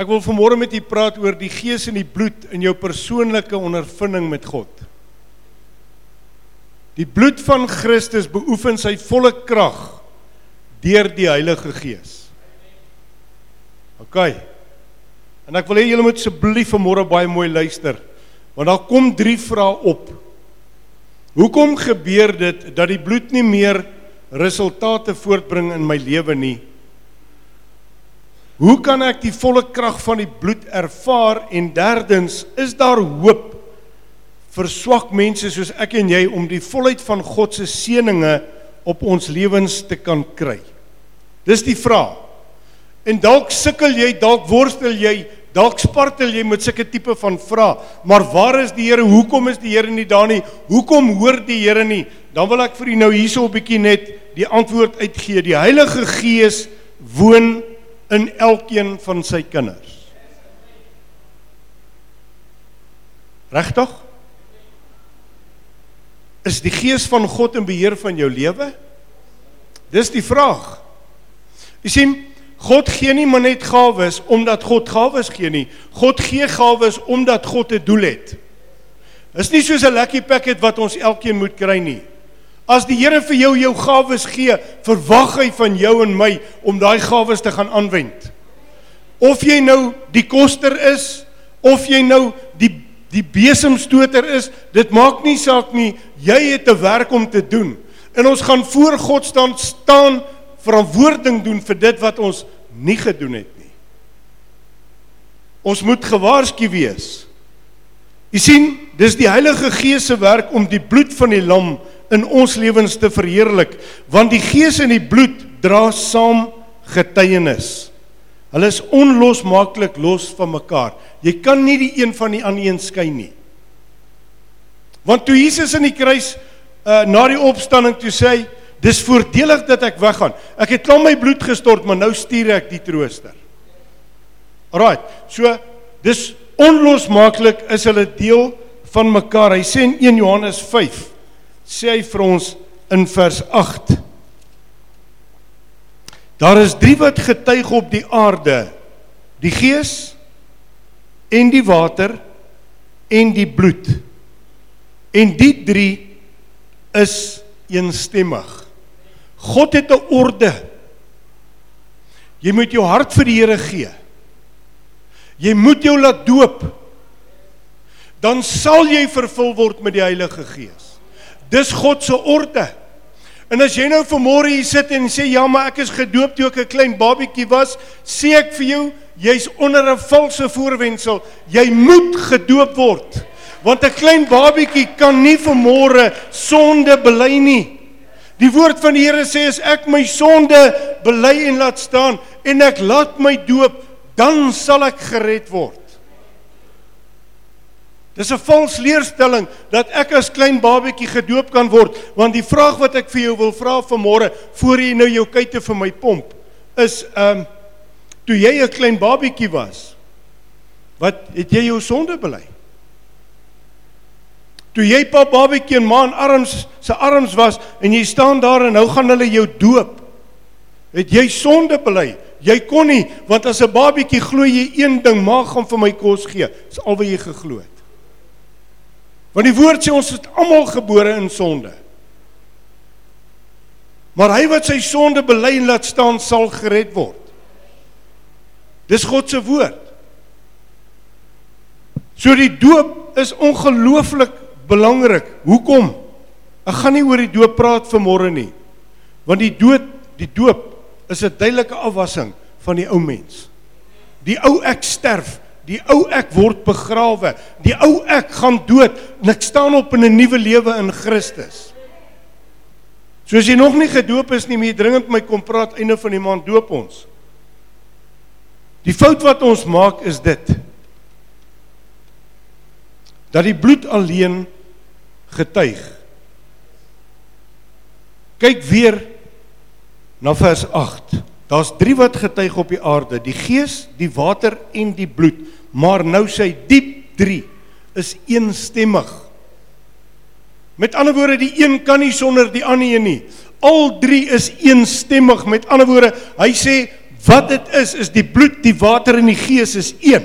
Ek wil vanmôre met u praat oor die gees en die bloed in jou persoonlike ondervinding met God. Die bloed van Christus beoefen sy volle krag deur die Heilige Gees. OK. En ek wil hê julle moet asseblief vanmôre baie mooi luister want daar kom drie vrae op. Hoekom gebeur dit dat die bloed nie meer resultate voortbring in my lewe nie? Hoe kan ek die volle krag van die bloed ervaar en derdens is daar hoop vir swak mense soos ek en jy om die volheid van God se seëninge op ons lewens te kan kry? Dis die vraag. En dalk sukkel jy, dalk worstel jy, dalk spartel jy met sulke tipe van vrae, maar waar is die Here? Hoekom is die Here nie daar nie? Hoekom hoor die Here nie? Dan wil ek vir u nou hierso 'n bietjie net die antwoord uitgee. Die Heilige Gees woon in elkeen van sy kinders. Regtig? Is die gees van God in beheer van jou lewe? Dis die vraag. Jy sien, God gee nie maar net gawes omdat God gawes gee nie. God gee gawes omdat God 'n doel het. Is nie soos 'n lucky packet wat ons elkeen moet kry nie. As die Here vir jou jou gawes gee, verwag hy van jou en my om daai gawes te gaan aanwend. Of jy nou die koster is of jy nou die die besemstoter is, dit maak nie saak nie. Jy het 'n werk om te doen. En ons gaan voor God staan staan verantwoording doen vir dit wat ons nie gedoen het nie. Ons moet gewaarsku wees. U sien, dis die Heilige Gees se werk om die bloed van die lam in ons lewens te verheerlik want die gees en die bloed dra saam getuienis. Hulle is onlosmaaklik los van mekaar. Jy kan nie die een van die ander een skei nie. Want toe Jesus in die kruis uh na die opstanding toe sê hy dis voordelig dat ek weggaan. Ek het klaar my bloed gestort, maar nou stuur ek die trooster. Alraait. So dis onlosmaaklik is hulle deel van mekaar. Hy sê in 1 Johannes 5 sê hy vir ons in vers 8 Daar is drie wat getuig op die aarde die gees en die water en die bloed. En die drie is eensstemmig God het 'n orde. Jy moet jou hart vir die Here gee. Jy moet jou laat doop. Dan sal jy vervul word met die Heilige Gees Dis God se orde. En as jy nou vanmôre hier sit en sê ja, maar ek is gedoop toe ek 'n klein babietjie was, sê ek vir jou, jy's onder 'n valse voorwendsel. Jy moet gedoop word. Want 'n klein babietjie kan nie vanmôre sonde bely nie. Die woord van die Here sê as ek my sonde bely en laat staan en ek laat my doop, dan sal ek gered word. Dis 'n vals leerstelling dat ek as klein babatjie gedoop kan word, want die vraag wat ek vir jou wil vra vanmôre voor jy nou jou kuite vir my pomp is ehm um, toe jy 'n klein babatjie was, wat het jy jou sonde bely? Toe jy pa babatjie en ma in arms se arms was en jy staan daar en nou gaan hulle jou doop. Het jy sonde bely? Jy kon nie, want as 'n babatjie glo jy een ding, ma gaan vir my kos gee. Dis al wat jy geglo het. Want die woord sê ons is almal gebore in sonde. Maar hy wat sy sonde bely en laat staan sal gered word. Dis God se woord. So die doop is ongelooflik belangrik. Hoekom? Ek gaan nie oor die doop praat vanmôre nie. Want die dood, die doop is 'n duidelike afwassing van die ou mens. Die ou ek sterf Die ou ek word begrawe. Die ou ek gaan dood en ek staan op in 'n nuwe lewe in Christus. So as jy nog nie gedoop is nie, moet jy dringend my kom praat einde van die maand doop ons. Die fout wat ons maak is dit. Dat die bloed alleen getuig. Kyk weer na vers 8. Daar's 3 wat getuig op die aarde: die Gees, die water en die bloed maar nou sy diep 3 is eensstemmig. Met ander woorde, die een kan nie sonder die ander een nie. Al drie is eensstemmig. Met ander woorde, hy sê wat dit is is die bloed, die water en die gees is een.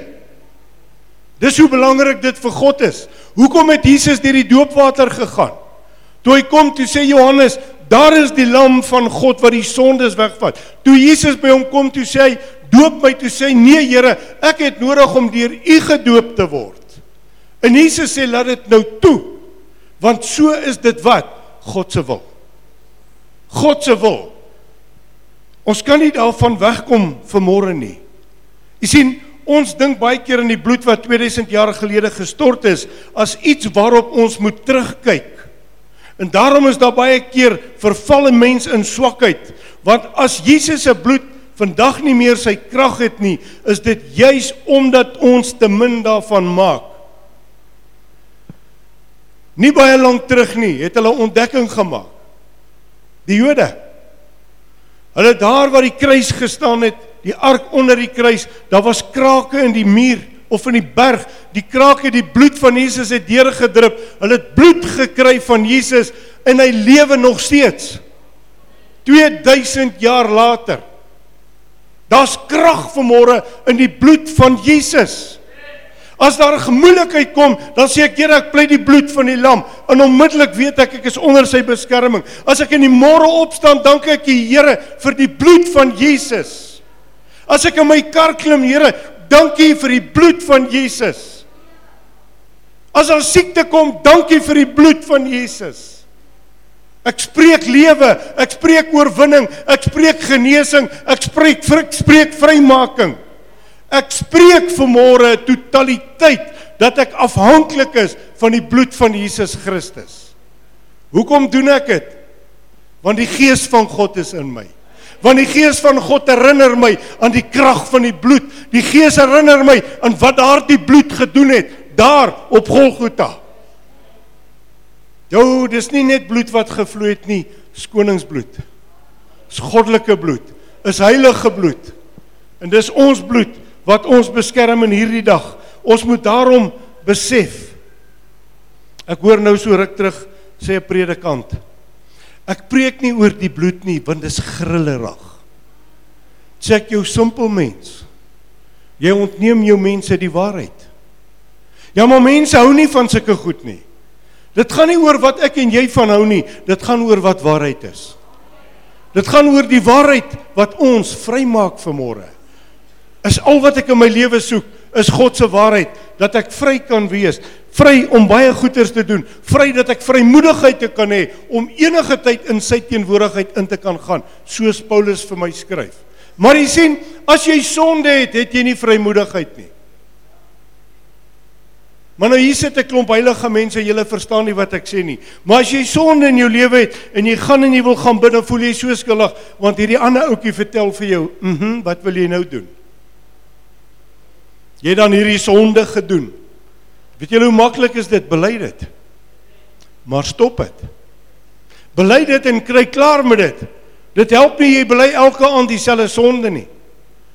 Dis hoe belangrik dit vir God is. Hoekom het Jesus deur die doopwater gegaan? Toe hy kom, toe sê Johannes, daar is die lam van God wat die sondes wegvat. Toe Jesus by hom kom, toe sê hy, doop my, toe sê nee Here, ek het nodig om deur U gedoop te word. En Jesus sê, laat dit nou toe. Want so is dit wat God se wil. God se wil. Ons kan nie daarvan wegkom vanmôre nie. Jy sien, ons dink baie keer aan die bloed wat 2000 jaar gelede gestort is as iets waarop ons moet terugkyk. En daarom is daar baie keer vervalle mense in swakheid, want as Jesus se bloed vandag nie meer sy krag het nie, is dit juis omdat ons te min daarvan maak. Nie baie lank terug nie, het hulle ontdekking gemaak. Die Jode. Hulle daar waar die kruis gestaan het, die ark onder die kruis, daar was krake in die muur of in die berg, die krake die bloed van Jesus het deurgedrup. Hulle het bloed gekry van Jesus en hy lewe nog steeds. 2000 jaar later. Daar's krag vanmôre in die bloed van Jesus. As daar 'n gemoeilikheid kom, dan sê ek, Here, ek pleit die bloed van die lam en onmiddellik weet ek ek is onder sy beskerming. As ek in die môre opstaan, dank ek die Here vir die bloed van Jesus. As ek in my kar klim, Here, dankie vir die bloed van Jesus. As daar siekte kom, dankie vir die bloed van Jesus. Ek spreek lewe, ek spreek oorwinning, ek spreek genesing, ek spreek ek spreek vrymaking. Ek spreek vanmôre totaliteit dat ek afhanklik is van die bloed van Jesus Christus. Hoekom doen ek dit? Want die gees van God is in my want die gees van God herinner my aan die krag van die bloed. Die gees herinner my aan wat daardie bloed gedoen het daar op Golgotha. Jou, dis nie net bloed wat gevloei het nie, skoningsbloed. Dis goddelike bloed, is heilige bloed. En dis ons bloed wat ons beskerm in hierdie dag. Ons moet daarom besef. Ek hoor nou so ruk terug sê 'n predikant Ek preek nie oor die bloed nie, want dit is grillerig. Check jou simpel mens. Jy ontneem jou mense die waarheid. Ja, maar mense hou nie van sulke goed nie. Dit gaan nie oor wat ek en jy van hou nie, dit gaan oor wat waarheid is. Dit gaan oor die waarheid wat ons vrymaak vanmôre. Is al wat ek in my lewe soek, is God se waarheid dat ek vry kan wees, vry om baie goeders te doen, vry dat ek vrymoedigheid te kan hê om enige tyd in sy teenwoordigheid in te kan gaan, soos Paulus vir my skryf. Maar jy sien, as jy sonde het, het jy nie vrymoedigheid nie. Maar nou hier sit 'n klomp heilige mense, julle verstaan nie wat ek sê nie. Maar as jy sonde in jou lewe het en jy gaan en jy wil gaan bid, dan voel jy so skuldig want hierdie ander ouetjie vertel vir jou, "Mhm, mm wat wil jy nou doen?" Jy het dan hierdie sonde gedoen. Weet julle hoe maklik is dit? Bely dit. Maar stop dit. Bely dit en kry klaar met dit. Dit help nie jy bely elke aand dieselfde sonde nie.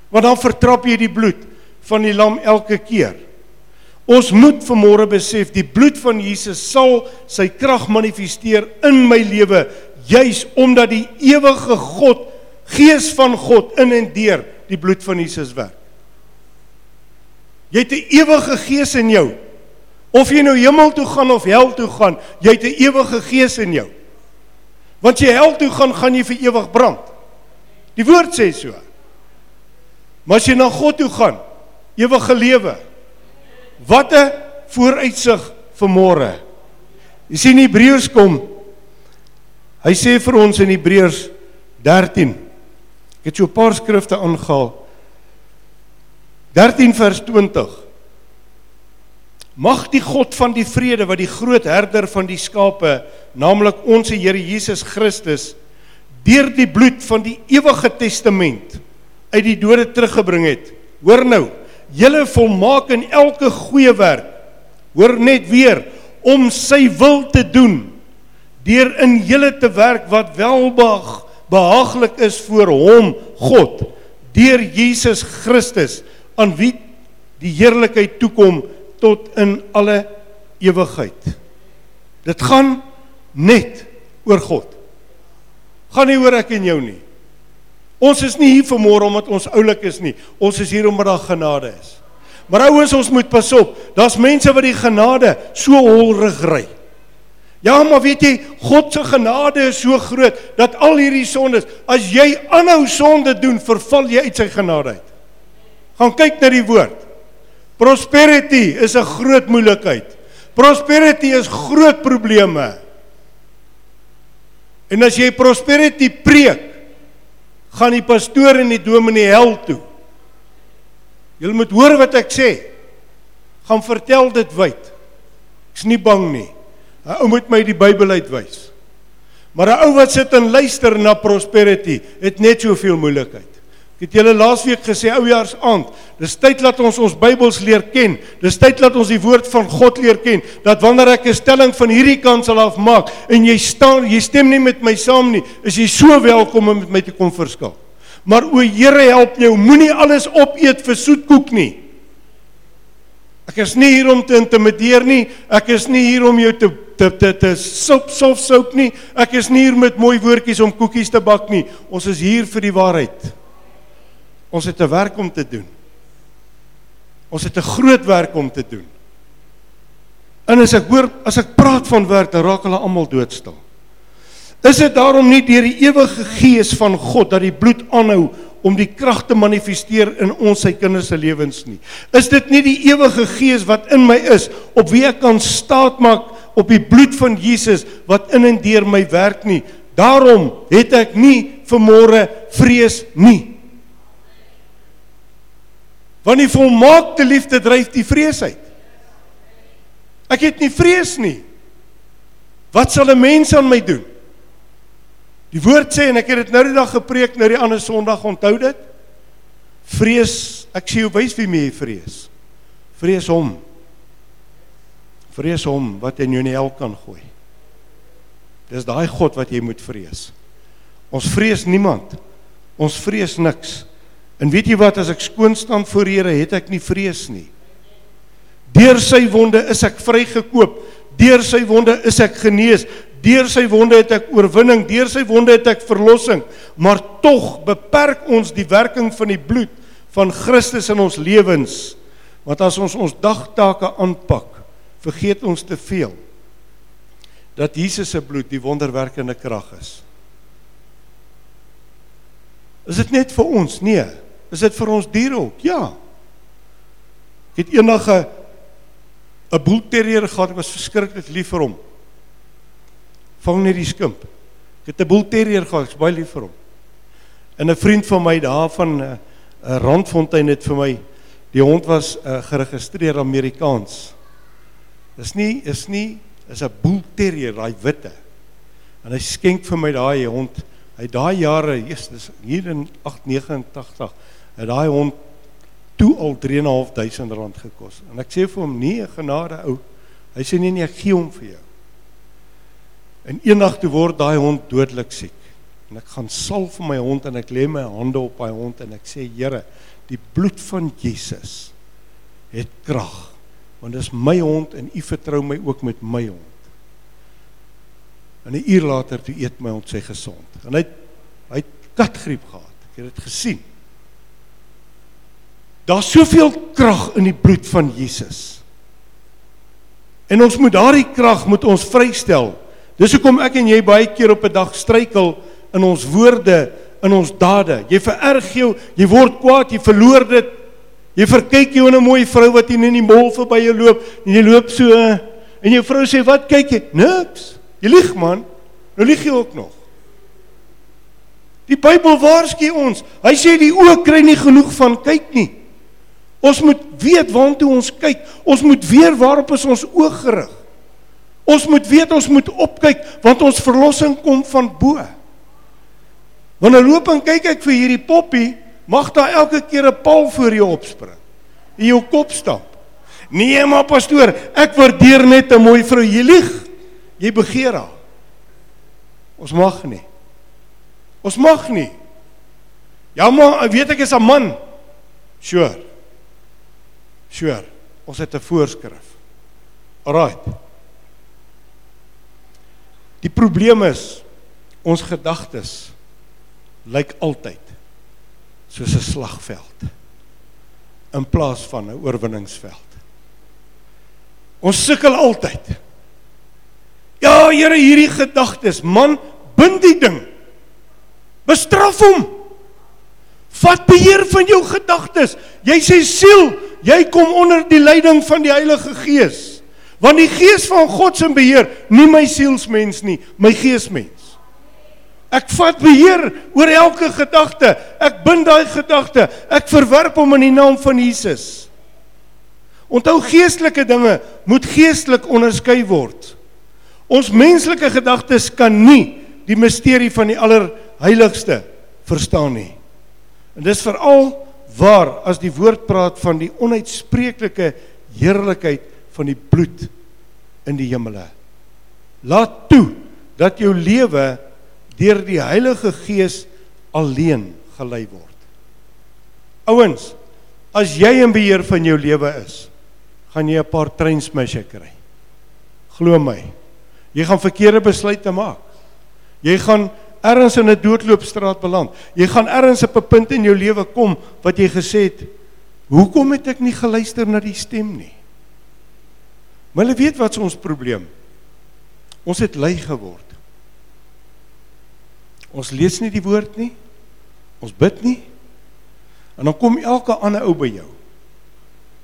Want dan vertrap jy die bloed van die lam elke keer. Ons moet vanmôre besef die bloed van Jesus sal sy krag manifesteer in my lewe juis omdat die ewige God, Gees van God in en deur die bloed van Jesus werk. Jy het 'n ewige gees in jou. Of jy nou hemel toe gaan of hel toe gaan, jy het 'n ewige gees in jou. Want jy hel toe gaan, gaan jy vir ewig brand. Die woord sê so. Maar as jy na God toe gaan, ewige lewe. Wat 'n vooruitsig vir môre. Jy sien Hebreërs kom. Hy sê vir ons in Hebreërs 13. Ek het so 'n paar skrifte aangehaal. 13 vers 20 Mag die God van die vrede wat die groot herder van die skape, naamlik ons Here Jesus Christus, deur die bloed van die ewige testament uit die dode teruggebring het. Hoor nou, julle volmaak in elke goeie werk. Hoor net weer om sy wil te doen deur in julle te werk wat welbehaag behaaglik is voor hom God deur Jesus Christus aan wie die heerlikheid toekom tot in alle ewigheid. Dit gaan net oor God. Gaan nie oor ek en jou nie. Ons is nie hier vanmôre omdat ons oulik is nie. Ons is hier omdat daar genade is. Maar ouens, ons moet pas op. Daar's mense wat die genade so holrig ry. Ja, maar weet jy, God se genade is so groot dat al hierdie sondes, as jy aanhou sonde doen, verval jy uit sy genade uit. Gaan kyk na die woord. Prosperity is 'n groot moeilikheid. Prosperity is groot probleme. En as jy prosperity preek, gaan die pastoor en die dominee hel toe. Julle moet hoor wat ek sê. Gaan vertel dit wyd. Ek's nie bang nie. 'n Ou moet my die Bybel uitwys. Maar 'n ou wat sit en luister na prosperity, het net soveel moeilikheid. Ek het julle laasweek gesê oujaars aand, dis tyd dat ons ons Bybels leer ken. Dis tyd dat ons die woord van God leer ken. Dat wanneer ek 'n stelling van hierdie kant sal afmaak en jy staan, jy stem nie met my saam nie, is jy so welkom om met my te kom verskil. Maar o Here help jou, moenie alles opeet vir soetkoek nie. Ek is nie hier om te intimideer nie. Ek is nie hier om jou te te te te soop soop soop nie. Ek is nie hier met mooi woordjies om koekies te bak nie. Ons is hier vir die waarheid. Ons het 'n werk om te doen. Ons het 'n groot werk om te doen. En as ek hoor as ek praat van werk, dan raak hulle almal doodstil. Is dit daarom nie deur die ewige gees van God dat die bloed aanhou om die krag te manifesteer in ons sy kinders se lewens nie? Is dit nie die ewige gees wat in my is op wie ek kan staatmaak op die bloed van Jesus wat in en deur my werk nie? Daarom het ek nie vermôre vrees nie. Want die volmaakte liefde dryf die vrees uit. Ek het nie vrees nie. Wat sal 'n mens aan my doen? Die woord sê en ek het dit nou die dag gepreek nou die ander Sondag onthou dit. Vrees, ek sê jy wys wie meer vrees. Vrees hom. Vrees hom wat in jou nie hel kan gooi. Dis daai God wat jy moet vrees. Ons vrees niemand. Ons vrees niks. En weet jy wat as ek skoon staan voor Here, het ek nie vrees nie. Deur sy wonde is ek vrygekoop. Deur sy wonde is ek genees. Deur sy wonde het ek oorwinning. Deur sy wonde het ek verlossing. Maar tog beperk ons die werking van die bloed van Christus in ons lewens. Want as ons ons dagtake aanpak, vergeet ons te veel dat Jesus se bloed die wonderwerkende krag is. Is dit net vir ons? Nee. Is dit vir ons diere ook? Ja. Ek het eendag 'n 'n boelterrier gehad, ek was verskriklik lief vir hom. Vang net die skimp. Ek het 'n boelterrier gehad, ek's baie lief vir hom. En 'n vriend van my daar van 'n uh, 'n Randfontein het vir my die hond was uh, geregistreer Amerikaans. Dis nie is nie is 'n boelterrier, daai witte. En hy skenk vir my daai hond. Hy daai jare, Jesus, hier in 889 het daai hond toe al 3.500 rand gekos. En ek sê vir hom nee, genade ou. Hy sê nee nee, ek gee hom vir jou. En eendag toe word daai hond dodelik siek. En ek gaan salf vir my hond en ek lê my hande op daai hond en ek sê Here, die bloed van Jesus het krag. Want dis my hond en u vertrou my ook met my hond. En 'n uur later toe eet my hond sy gesond. En hy hy het katgriep gehad. Ek het dit gesien. Daar's soveel krag in die bloed van Jesus. En ons moet daardie krag moet ons vrystel. Dis hoekom ek en jy baie keer op 'n dag struikel in ons woorde, in ons dade. Jy vererg jou, jy word kwaad, jy verloor dit. Jy verkyk jou in 'n mooi vrou wat in die mall verby jou loop en jy loop so en jou vrou sê, "Wat kyk jy?" Niks. Jy lieg man. Nou lieg jy ook nog. Die Bybel waarsku ons. Hy sê die oë kry nie genoeg van kyk nie. Ons moet weet waartoe ons kyk. Ons moet weet waarop is ons oog gerig. Ons moet weet ons moet opkyk want ons verlossing kom van bo. Wanneer loop en kyk ek vir hierdie poppie, mag daar elke keer 'n paal voor jou opspring. In jou kop stap. Nee maar pastoor, ek waardeer net 'n mooi vrou. Jy lieg. Jy begeer haar. Ons mag nie. Ons mag nie. Ja maar, weet ek is 'n man. Sure. Sure. Ons het 'n voorskrif. Alraight. Die probleem is ons gedagtes lyk altyd soos 'n slagveld in plaas van 'n oorwinningsveld. Ons sukkel altyd. Ja, Here, hierdie gedagtes, man, bind die ding. Bestraf hom. Vat beheer van jou gedagtes. Jy sê siel, jy kom onder die leiding van die Heilige Gees. Want die Gees van God se beheer, nie my sielsmens nie, my geesmens. Ek vat beheer oor elke gedagte. Ek bind daai gedagte. Ek verwerp hom in die naam van Jesus. Onthou geestelike dinge moet geestelik onderskei word. Ons menslike gedagtes kan nie die misterie van die allerheiligste verstaan nie. En dis veral waar as die woord praat van die onuitspreeklike heerlikheid van die bloed in die hemele. Laat toe dat jou lewe deur die Heilige Gees alleen gelei word. Ouens, as jy in beheer van jou lewe is, gaan jy 'n paar treinsmisse kry. Glo my. Jy gaan verkeerde besluite maak. Jy gaan ergens in 'n doodloopstraat beland. Jy gaan ergens op 'n punt in jou lewe kom wat jy gesê het, "Hoekom het ek nie geluister na die stem nie?" Maar jy weet wat ons probleem? Ons het lui geword. Ons lees nie die woord nie. Ons bid nie. En dan kom elke ander ou by jou.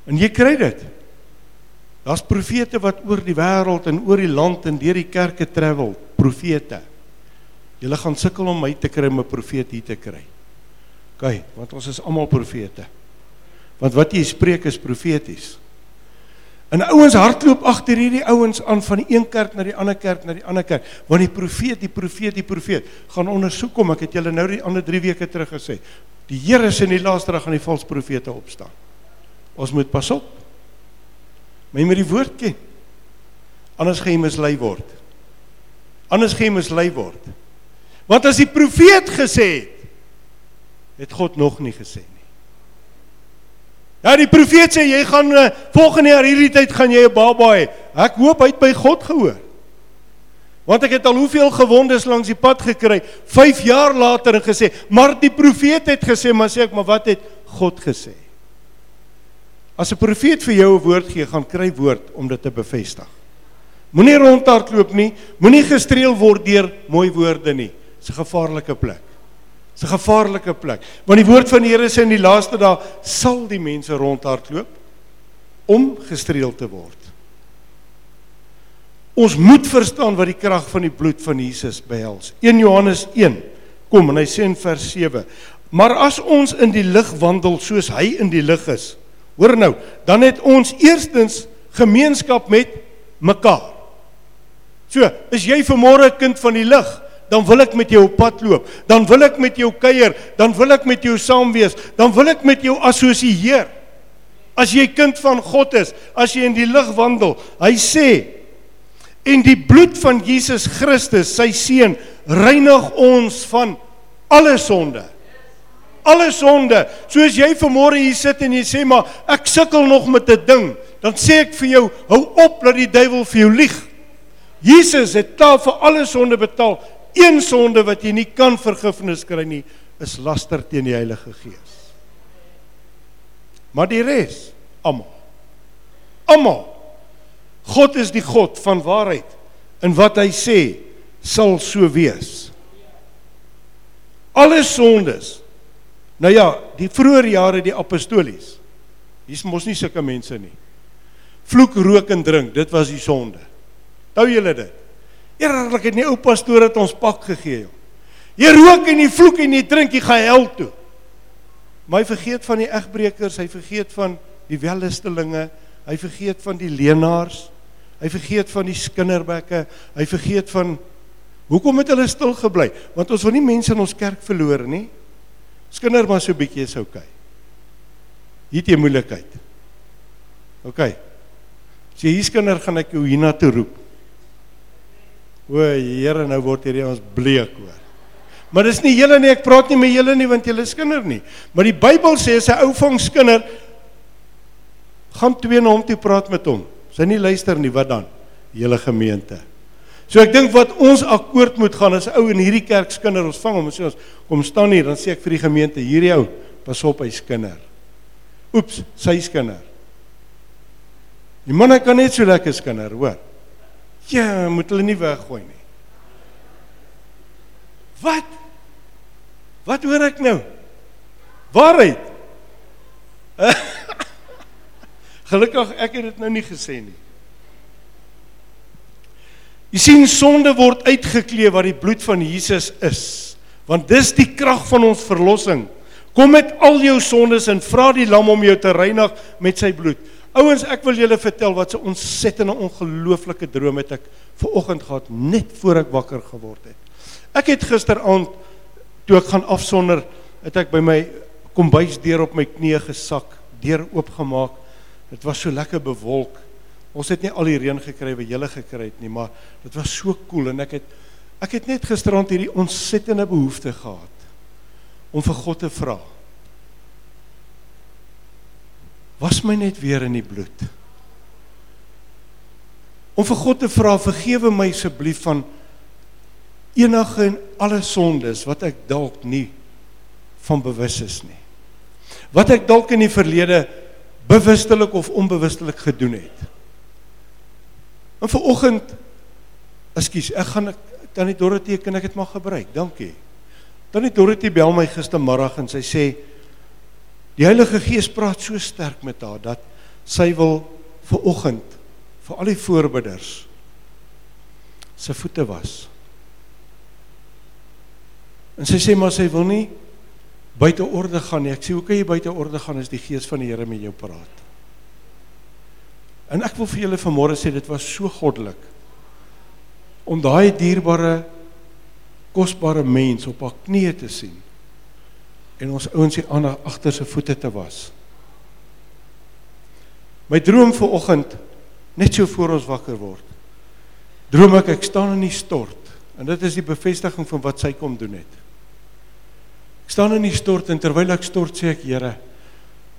En jy kry dit. Daar's profete wat oor die wêreld en oor die land en deur die kerke travel, profete. Julle gaan sukkel om my te kry om 'n profeet hier te kry. OK, want ons is almal profete. Want wat jy spreek is profeties. En ouens hardloop agter hierdie ouens aan van die een kerk na die ander kerk na die ander kerk, want die profeet, die profeet, die profeet gaan ondersoek kom. Ek het julle nou die ander 3 weke terug gesê. Die Here is in die laaste dag gaan die valse profete opstaan. Ons moet pas op. Maar jy moet die woord ken. Anders gaan jy mislei word. Anders gaan jy mislei word. Want as die profeet gesê het, het God nog nie gesê nie. Ja, die profeet sê jy gaan uh, volgende jaar hierdie tyd gaan jy 'n baba hê. Ek hoop hy het by God gehoor. Want ek het al hoeveel gewondes langs die pad gekry, 5 jaar later en gesê, maar die profeet het gesê, maar sê ek, maar wat het God gesê? As 'n profeet vir jou 'n woord gee, gaan kry woord om dit te bevestig. Moenie rondhardloop nie, moenie gestreel word deur mooi woorde nie. Dis 'n gevaarlike plek. Dis 'n gevaarlike plek. Want die woord van die Here sê in die laaste dae sal die mense rondhardloop om gestreel te word. Ons moet verstaan wat die krag van die bloed van Jesus behels. 1 Johannes 1 kom en hy sê in vers 7: Maar as ons in die lig wandel soos hy in die lig is, hoor nou, dan het ons eerstens gemeenskap met mekaar. So, is jy vanmôre 'n kind van die lig? Dan wil ek met jou op pad loop. Dan wil ek met jou kuier, dan wil ek met jou saam wees, dan wil ek met jou assosieer. As jy kind van God is, as jy in die lig wandel, hy sê en die bloed van Jesus Christus, sy seun, reinig ons van alle sonde. Alle sonde. Soos jy vanmôre hier sit en jy sê maar ek sukkel nog met 'n ding, dan sê ek vir jou, hou op dat die duiwel vir jou lieg. Jesus het taal vir alle sonde betaal een sonde wat jy nie kan vergifnis kry nie, is laster teen die Heilige Gees. Maar die res, almal. Almal. God is die God van waarheid en wat hy sê sal so wees. Alle sondes. Nou ja, die vroeë jare die apostolies. Hier's mos nie sulke mense nie. Vloek, rook en drink, dit was die sonde. Onthou julle dit? Eerlik het nie ou pastoor het ons pak gegee joh. Jy rook en jy vloek en jy drink, jy gaan hel toe. Maar hy vergeet van die egbreekers, hy vergeet van die wellustelinge, hy vergeet van die leenaars, hy vergeet van die skinderbekke, hy vergeet van hoekom het hulle stil gebly? Want ons wil nie mense in ons kerk verloor nie. Skinder maar so bietjie is okay. Hier jy moeilikheid. Okay. As jy hier skinder gaan ek jou hiernatoe roep. O, Here, nou word hierdie ons bleek hoor. Maar dis nie julle nie, ek praat nie met julle nie want julle is kinder nie. Maar die Bybel sê as 'n ou vang skinder gaan twee na hom toe praat met hom. Sy nie luister nie, wat dan? Hele gemeente. So ek dink wat ons akkoord moet gaan as ou in hierdie kerk skinder ons vang hom sê ons kom staan hier dan sê ek vir die gemeente hierdie ou Pas op hy's kinder. Oeps, sy's kinder. Die man hy kan net so lekker skinder, hoor. Ja, moet hulle nie weggooi nie. Wat? Wat hoor ek nou? Waarheid. Gelukkig ek het dit nou nie gesê nie. Jy sien sonde word uitgeklee wat die bloed van Jesus is. Want dis die krag van ons verlossing. Kom met al jou sondes en vra die lam om jou te reinig met sy bloed. Ouens, ek wil julle vertel wat 'n ontsettende ongelooflike droom het ek ver oggend gehad net voor ek wakker geword het. Ek het gisteraand toe ek gaan afsonder, het ek by my kombuisdeur op my knieë gesak, deur oopgemaak. Dit was so lekker bewolk. Ons het nie al die reën gekry wat julle gekry het nie, maar dit was so koel cool en ek het ek het net gisteraand hierdie ontsettende behoefte gehad om vir God te vra. Was my net weer in die bloed. Om vir God te vra, vergewe my asseblief van enige en alle sondes wat ek dalk nie van bewus is nie. Wat ek dalk in die verlede bewustelik of onbewustelik gedoen het. En vir oggend ekskuus, ek gaan tannie Dorothee kan ek dit maar gebruik. Dankie. Tannie Dorothee bel my gistermiddag en sy sê die Heilige Gees praat so sterk met haar dat sy wil vir oggend vir al die voorbidders se voete was. En sy sê maar sy wil nie buite orde gaan nie. Ek sê hoe kan jy buite orde gaan as die gees van die Here met jou praat? En ek wil vir julle vanmôre sê dit was so goddelik om daai dierbare kosbare mens op haar knieë te sien en ons ouens hier aan agter sy voete te was. My droom vir oggend net so voor ons wakker word. Droom ek ek staan in die stort en dit is die bevestiging van wat sy kom doen het. Ek staan in die stort en terwyl ek stort sê ek Here,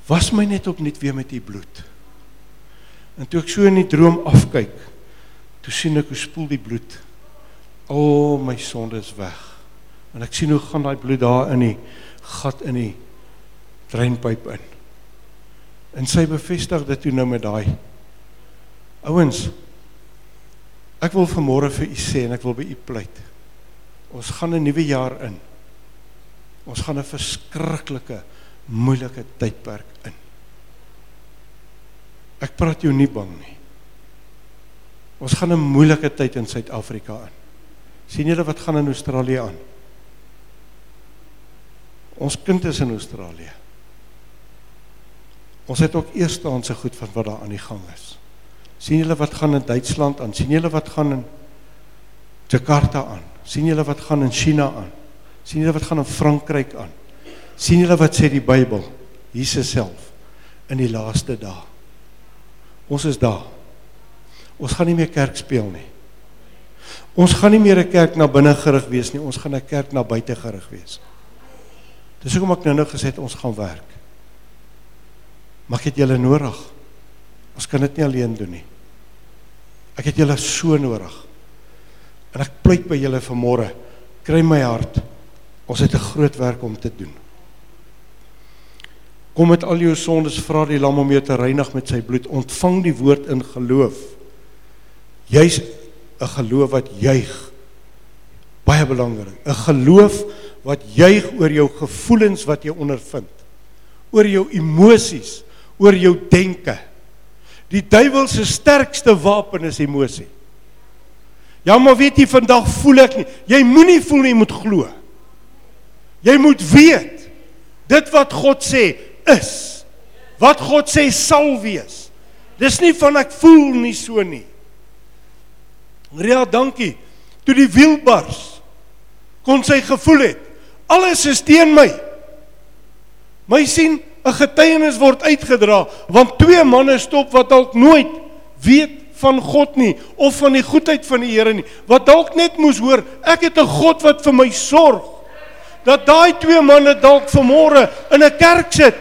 was my net opnuut weer met u bloed. En toe ek so in die droom afkyk, toe sien ek hoe spoel die bloed al my sondes weg. En ek sien hoe gaan daai bloed daar in die gat in die dreinpyp in. En sy bevestig dit toe nou met daai ouens Ek wil vanmôre vir u sê en ek wil by u pleit. Ons gaan 'n nuwe jaar in. Ons gaan 'n verskriklike moeilike tydperk in. Ek praat jou nie bang nie. Ons gaan 'n moeilike tyd in Suid-Afrika in. sien julle wat gaan in Australië aan? Ons kind is in Australië. Ons het ook eerstehandse goed van wat daar aan die gang is. sien julle wat gaan in Duitsland aan? sien julle wat gaan in Jakarta aan? sien julle wat gaan in China aan? sien julle wat gaan in Frankryk aan? sien julle wat sê die Bybel? Jesus self in die laaste dae. Ons is daar. Ons gaan nie meer kerk speel nie. Ons gaan nie meer 'n kerk na binne gerig wees nie, ons gaan 'n kerk na buite gerig wees. Dis hoekom ek nou-nou gesê het ons gaan werk. Mag dit julle nodig. Ons kan dit nie alleen doen nie. Ek het julle so nodig. En ek pleit by julle vanmôre, kry my hart. Ons het 'n groot werk om te doen. Kom met al jou sondes, vra die lam om jou te reinig met sy bloed. Ontvang die woord in geloof. Jy's 'n geloof wat juig. Baie belangrik. 'n Geloof wat juig oor jou gevoelens wat jy ondervind. Oor jou emosies, oor jou denke. Die duiwel se sterkste wapen is emosie. Ja, maar weet jy vandag voel ek nie. Jy moenie voel nie, jy moet glo. Jy moet weet dit wat God sê is. Wat God sê sal wees. Dis nie van ek voel nie so nie. Ria, dankie. Toe die wiel bars kon sy gevoel het. Alles is teen my. My sien 'n getuienis word uitgedra want twee manne stop wat dalk nooit weet van God nie of van die goedheid van die Here nie. Wat dalk net moes hoor, ek het 'n God wat vir my sorg dat daai twee manne dalk vanmôre in 'n kerk sit.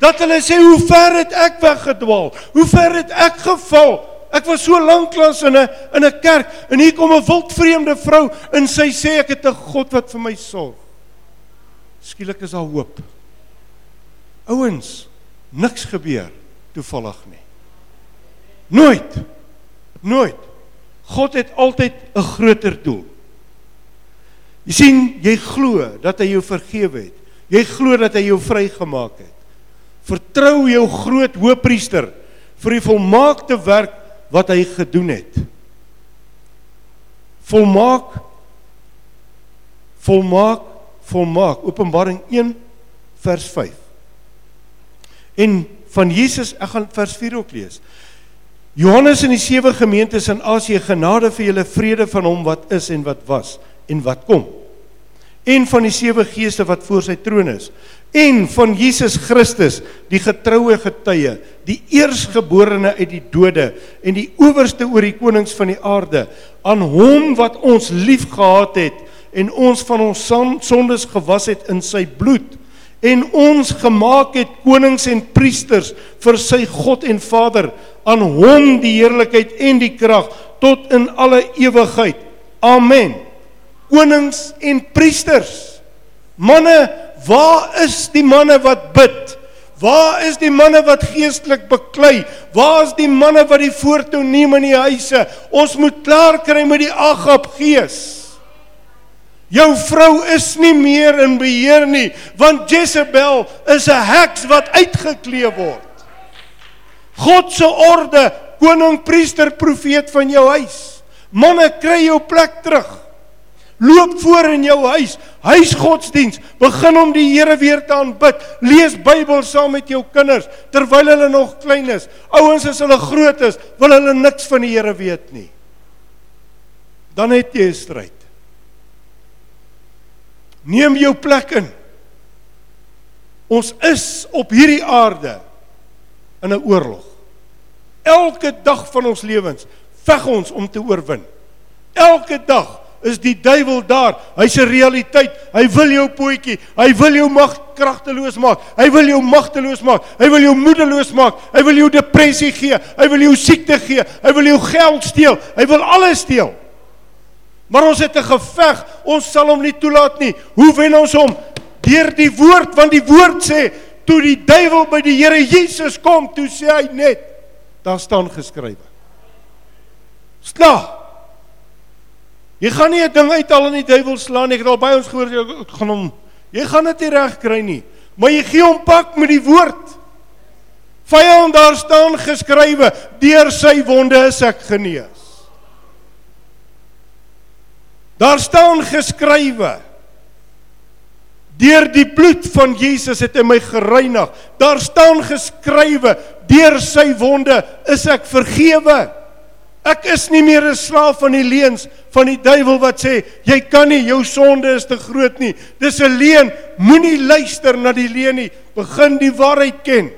Dat hulle sê hoe ver het ek weggedwaal? Hoe ver het ek geval? Ek was so lank lank in 'n in 'n kerk en hier kom 'n wildvreemde vrou en sy sê ek het 'n God wat vir my sorg. Skielik is daar hoop. Ouens, niks gebeur toevallig nie. Nooit. Nooit. God het altyd 'n groter doel. Jy sien, jy glo dat hy jou vergewe het. Jy glo dat hy jou vrygemaak het. Vertrou jou groot hoëpriester vir die volmaakte werk wat hy gedoen het. Volmaak volmaak volmaak Openbaring 1 vers 5. En van Jesus, ek gaan vers 4 ook lees. Johannes in die sewe gemeentes in Asië genade vir julle vrede van hom wat is en wat was en wat kom. En van die sewe geeste wat voor sy troon is en van Jesus Christus, die getroue getuie, die eersgeborene uit die dode en die owerste oor die konings van die aarde, aan hom wat ons liefgehad het en ons van ons sondes gewas het in sy bloed en ons gemaak het konings en priesters vir sy God en Vader aan hom die heerlikheid en die krag tot in alle ewigheid amen. Konings en priesters manne waar is die manne wat bid? Waar is die manne wat geestelik beklei? Waar is die manne wat die voortou neem in die huise? Ons moet klaar kry met die agap gees Jou vrou is nie meer in beheer nie, want Jezebel is 'n heks wat uitgeklee word. God se orde, koning, priester, profeet van jou huis. Manne, kry jou plek terug. Loop voor in jou huis, huisgodsdiens, begin om die Here weer te aanbid. Lees Bybel saam met jou kinders terwyl hulle nog klein is. Ouens as hulle groot is, wil hulle niks van die Here weet nie. Dan het jy 'n stryd. Neem jou plek in. Ons is op hierdie aarde in 'n oorlog. Elke dag van ons lewens veg ons om te oorwin. Elke dag is die duiwel daar. Hy's 'n realiteit. Hy wil jou pootjie, hy wil jou mag kragteloos maak. Hy wil jou magteloos maak. Hy wil jou moedeloos maak. Hy wil jou depressie gee. Hy wil jou siekte gee. Hy wil jou geld steel. Hy wil alles steel. Maar ons het 'n geveg. Ons sal hom nie toelaat nie. Hoe wen ons hom? Deur die woord, want die woord sê toe die duiwel by die Here Jesus kom, toe sê hy net daar staan geskrywe. Sla. Jy gaan nie 'n ding uithaal en die duiwel slaan nie. Ek het al by ons gehoor jy gaan hom jy gaan dit nie reg kry nie. Maar jy gee hom pak met die woord. Vyand daar staan geskrywe, deur sy wonde is ek genees. Daar staan geskrywe Deur die bloed van Jesus het hy my gereinig. Daar staan geskrywe, deur sy wonde is ek vergewe. Ek is nie meer 'n slaaf van die leuns van die duiwel wat sê jy kan nie, jou sonde is te groot nie. Dis 'n leuen. Moenie luister na die leuen nie. Begin die waarheid ken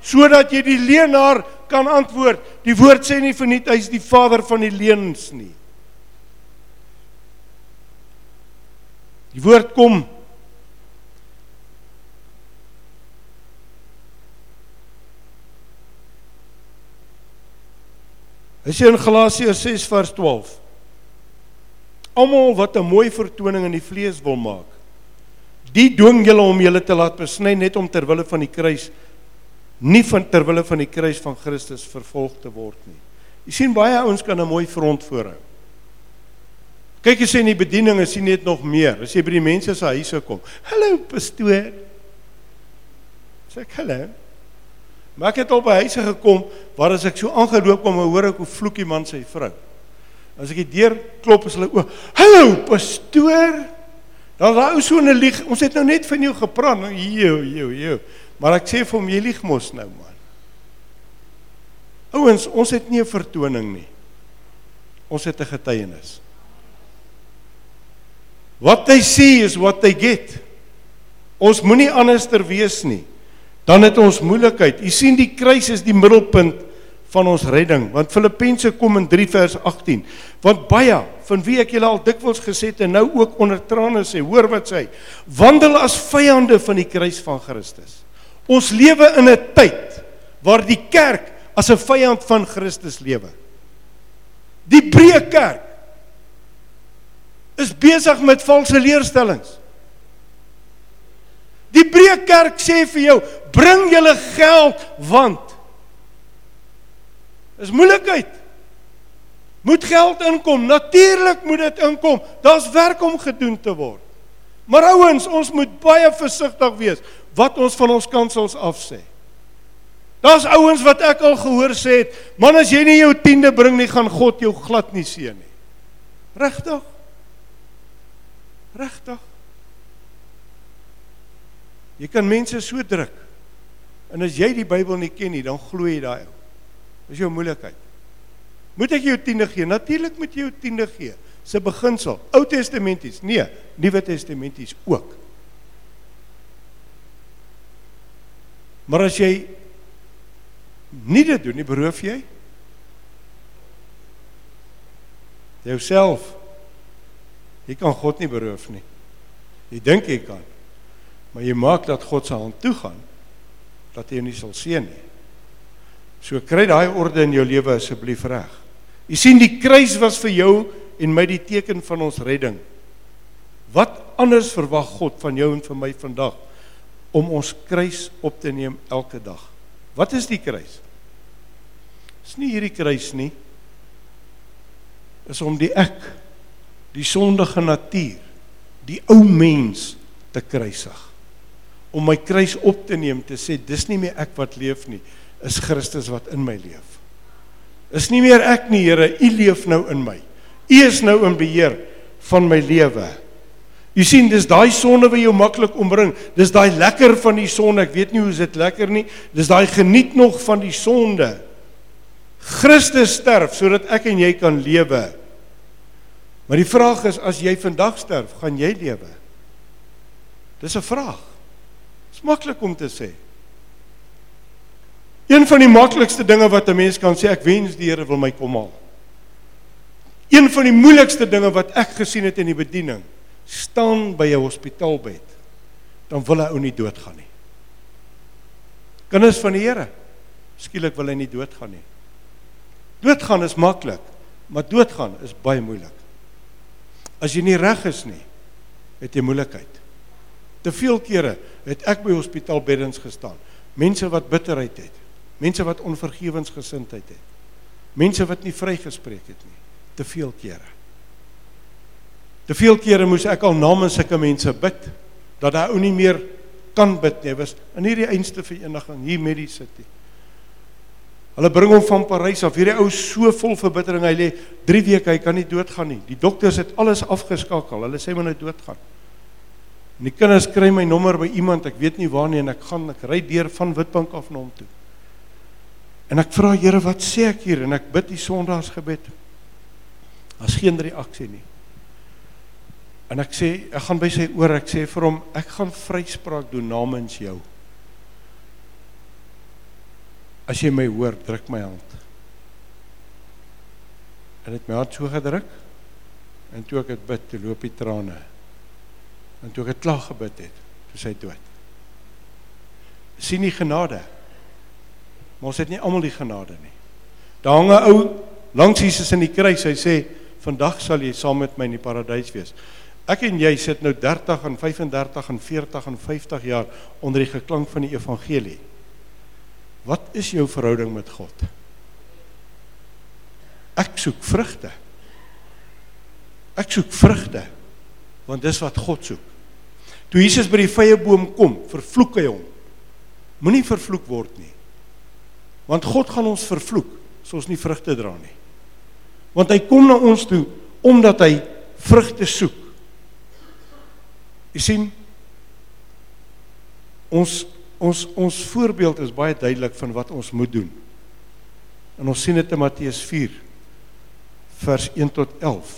sodat jy die leenaar kan antwoord. Die woord sê nie verniet hy's die vader van die leuns nie. Die woord kom Hy sê in Galasiërs 6 vers 12 Almal wat 'n mooi vertoning in die vlees wil maak die dwing julle om julle te laat besny net om ter wille van die kruis nie van ter wille van die kruis van Christus vervolg te word nie. Jy sien baie ouens kan 'n mooi front voorhou. Kyk jy sê in die bediening is jy net nog meer. As jy by die mense se huise kom. Hallo pastoor. Sê ek hallo. Maar ek het op 'n huise gekom waar as ek so aangeloop kom, hoor ek hoe vloek die man sy vrou. As ek die deur klop is hulle o, hallo pastoor. Dan daai ou so 'n lieg. Ons het nou net van jou gepraat. Nou jo jo jo. Maar ek sê vir hom jy lieg mos nou man. Ouens, ons het nie 'n vertoning nie. Ons het 'n getuienis. Wat hy sê is wat hy get. Ons moenie anderster wees nie. Dan het ons moeilikheid. U sien die kruis is die middelpunt van ons redding. Want Filippense kom in 3 vers 18. Want baie van wie ek julle al dikwels gesê het en nou ook onder trane sê, hoor wat sê, wandel as vyande van die kruis van Christus. Ons lewe in 'n tyd waar die kerk as 'n vyand van Christus lewe. Die breë kerk is besig met valse leerstellings. Die breë kerk sê vir jou, bring julle geld want is moeilikheid. Moet geld inkom. Natuurlik moet dit inkom. Daar's werk om gedoen te word. Maar ouens, ons moet baie versigtig wees wat ons van ons kansels af sê. Daar's ouens wat ek al gehoor sê het, man as jy nie jou tiende bring nie, gaan God jou glad nie seën nie. Regtig? Regtig? Jy kan mense so druk. En as jy die Bybel nie ken nie, dan glo jy daai ou. Dis jou moeilikheid. Moet ek jou tiende gee? Natuurlik moet jy jou tiende gee. Se beginsel, Ou Testamenties, nee, Nuwe Testamenties ook. Maar as jy nie dit doen nie, beroof jy jouself. Jy kan God nie beroof nie. Jy dink jy kan. Maar jy maak dat God se hand toe gaan dat jy nie sal seën nie. So kry daai orde in jou lewe asseblief reg. Jy sien die kruis was vir jou en my die teken van ons redding. Wat anders verwag God van jou en van my vandag om ons kruis op te neem elke dag? Wat is die kruis? Dis nie hierdie kruis nie. Is om die ek, die sondige natuur, die ou mens te kruisig. Om my kruis op te neem te sê dis nie meer ek wat leef nie, is Christus wat in my leef. Is nie meer ek nie, Here, U leef nou in my. U is nou in beheer van my lewe. Jy sien, dis daai sonde wat jou maklik ombring. Dis daai lekker van die sonde. Ek weet nie hoe dit lekker nie. Dis daai geniet nog van die sonde. Christus sterf sodat ek en jy kan lewe. Maar die vraag is as jy vandag sterf, gaan jy lewe? Dis 'n vraag. Dis maklik om te sê. Een van die maklikste dinge wat 'n mens kan sê, ek wens die Here wil my kom haal. Een van die moeilikste dinge wat ek gesien het in die bediening, staan by 'n hospitaalbed. Dan wil hy ou nie doodgaan nie. Kinders van die Here, skielik wil hy nie doodgaan nie. Doodgaan is maklik, maar doodgaan is baie moeilik. As jy nie reg is nie, het jy moeilikheid. Te veel kere het ek by hospitaalbeddens gestaan. Mense wat bitterheid het, mense wat onvergewensgesindheid het. Mense wat nie vrygespreek het nie, te veel kere. Te veel kere moes ek al namens sulke mense bid dat daai ou nie meer kan bid nie. Hy was in hierdie einste vereniging hier met die city. Hulle bring hom van Parys af. Hierdie ou so vol verbittering. Hy lê 3 weke, hy kan nie doodgaan nie. Die dokters het alles afgeskakel. Hulle sê hy doodgaan. En die kinders kry my nommer by iemand, ek weet nie waar nie en ek gaan ek ry deur van Witbank af na hom toe. En ek vra Here, wat sê ek hier? En ek bid die Sondagsgebed. Daar's geen reaksie nie. En ek sê, ek gaan by sy oor, ek sê vir hom, ek gaan vryspraak doen namens jou. As jy my hoor, druk my hand. En dit my hart so gedruk. En toe ek dit bid, toe loop die trane. En toe ek dit klaar gebid het, toe sy dood. sien nie genade. Maar ons het nie almal die genade nie. Daar hang 'n ou langs Jesus in die kruis. Hy sê, "Vandag sal jy saam met my in die paradys wees." Ek en jy sit nou 30 en 35 en 40 en 50 jaar onder die geklank van die evangelie. Wat is jou verhouding met God? Ek soek vrugte. Ek soek vrugte want dis wat God soek. Toe Jesus by die vrye boom kom, vervloek hy hom. Moenie vervloek word nie. Want God gaan ons vervloek as ons nie vrugte dra nie. Want hy kom na ons toe omdat hy vrugte soek. Jy sien ons ons ons voorbeeld is baie duidelik van wat ons moet doen. En ons sien dit in Matteus 4 vers 1 tot 11.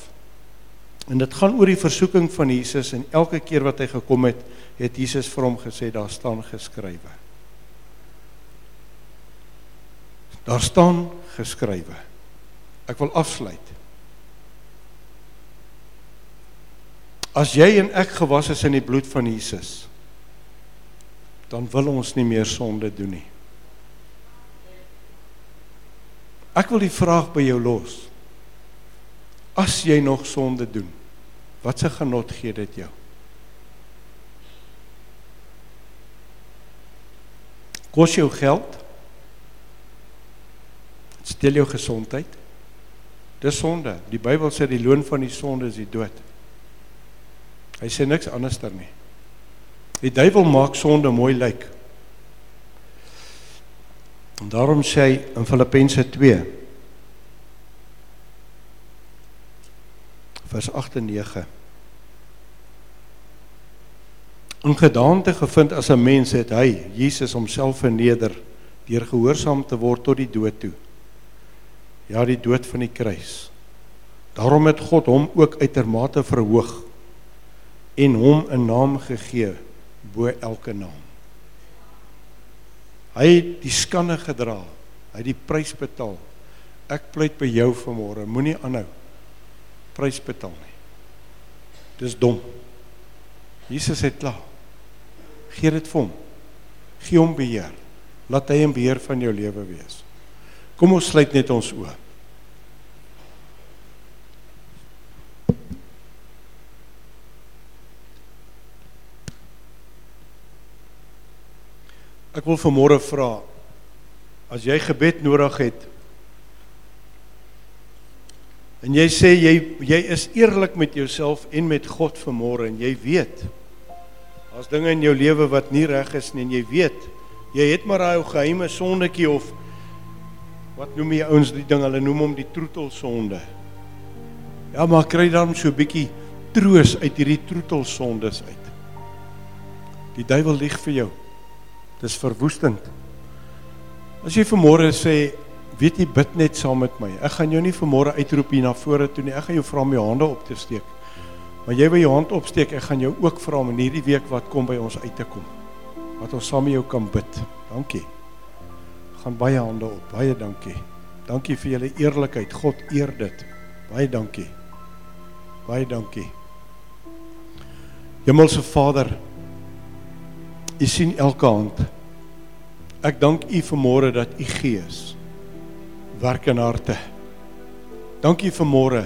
En dit gaan oor die versoeking van Jesus en elke keer wat hy gekom het, het Jesus vir hom gesê daar staan geskrywe. Daar staan geskrywe. Ek wil afsluit. As jy en ek gewas is in die bloed van Jesus, dan wil ons nie meer sonde doen nie. Ek wil die vraag by jou los. As jy nog sonde doen, wat se genot gee dit jou? Kos jou geld. Steel jou gesondheid. Dis sonde. Die Bybel sê die loon van die sonde is die dood. Hy sê niks anderster nie. Die duiwel maak sonde mooi lyk. En daarom sê hy in Filippense 2 vers 8 en 9 In gedaante gevind as 'n mens het hy Jesus homself verneder deur gehoorsaam te word tot die dood toe. Ja, die dood van die kruis. Daarom het God hom ook uitermate verhoog en hom 'n naam gegee bo elke naam. Hy het die skande gedra. Hy het die prys betaal. Ek pleit by jou vanmôre, moenie aanhou prys betaal nie. Dis dom. Jesus het klaar. Gee dit vir hom. Gee hom beheer. Laat hy in beheer van jou lewe wees. Kom ons sluit net ons oë. Ek wil vanmôre vra as jy gebed nodig het en jy sê jy jy is eerlik met jouself en met God vanmôre en jy weet as dinge in jou lewe wat nie reg is nie en jy weet jy het maar daai geheime sondetjie of wat noem jy ouens die ding hulle noem hom die troetelsonde. Ja maar kry dan so 'n bietjie troos uit hierdie troetelsondes uit. Die duiwel lieg vir jou Dis verwoestend. As jy vanmôre sê, weet jy bid net saam met my. Ek gaan jou nie vanmôre uitroep hier na vore toe nie. Ek gaan jou vra om jou hande op te steek. Maar jy wil jou hand opsteek, ek gaan jou ook vra om in hierdie week wat kom by ons uit te kom. Wat ons saam met jou kan bid. Dankie. Gaan baie hande op. Baie dankie. Dankie vir julle eerlikheid. God eer dit. Baie dankie. Baie dankie. Hemelse Vader, U sien elke hand. Ek dank U vanmôre dat U Gees werk in harte. Dankie vanmôre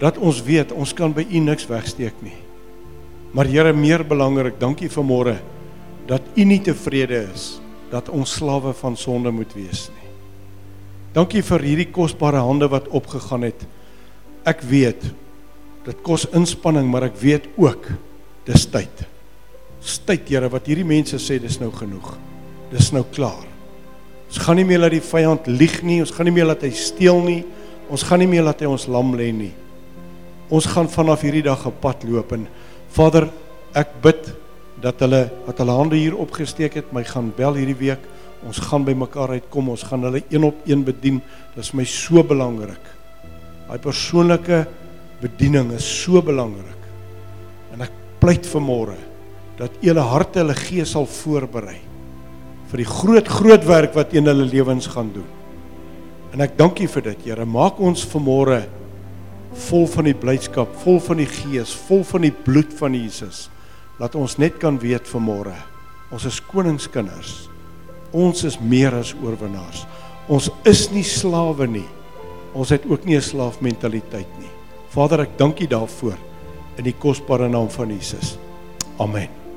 dat ons weet ons kan by U niks wegsteek nie. Maar Here, meer belangrik, dankie vanmôre dat U nie tevrede is dat ons slawe van sonde moet wees nie. Dankie vir hierdie kosbare hande wat opgegaan het. Ek weet dit kos inspanning, maar ek weet ook dis tyd tyd Here wat hierdie mense sê dis nou genoeg. Dis nou klaar. Ons gaan nie meer laat die vyand lieg nie, ons gaan nie meer laat hy steel nie. Ons gaan nie meer laat hy ons lam lê nie. Ons gaan vanaf hierdie dag 'n pad loop en Vader, ek bid dat hulle wat hulle hande hier opgesteek het, my gaan bel hierdie week. Ons gaan by mekaar uitkom. Ons gaan hulle een op een bedien. Dit is my so belangrik. Daai persoonlike bediening is so belangrik. En ek pleit vir môre dat julle harte hulle gees sal voorberei vir die groot groot werk wat in hulle lewens gaan doen. En ek dank U vir dit, Here. Maak ons vanmôre vol van die blydskap, vol van die gees, vol van die bloed van Jesus. Laat ons net kan weet vanmôre, ons is koningskinders. Ons is meer as oorwinnaars. Ons is nie slawe nie. Ons het ook nie 'n slaafmentaliteit nie. Vader, ek dank U daarvoor in die kosbare naam van Jesus. Amen.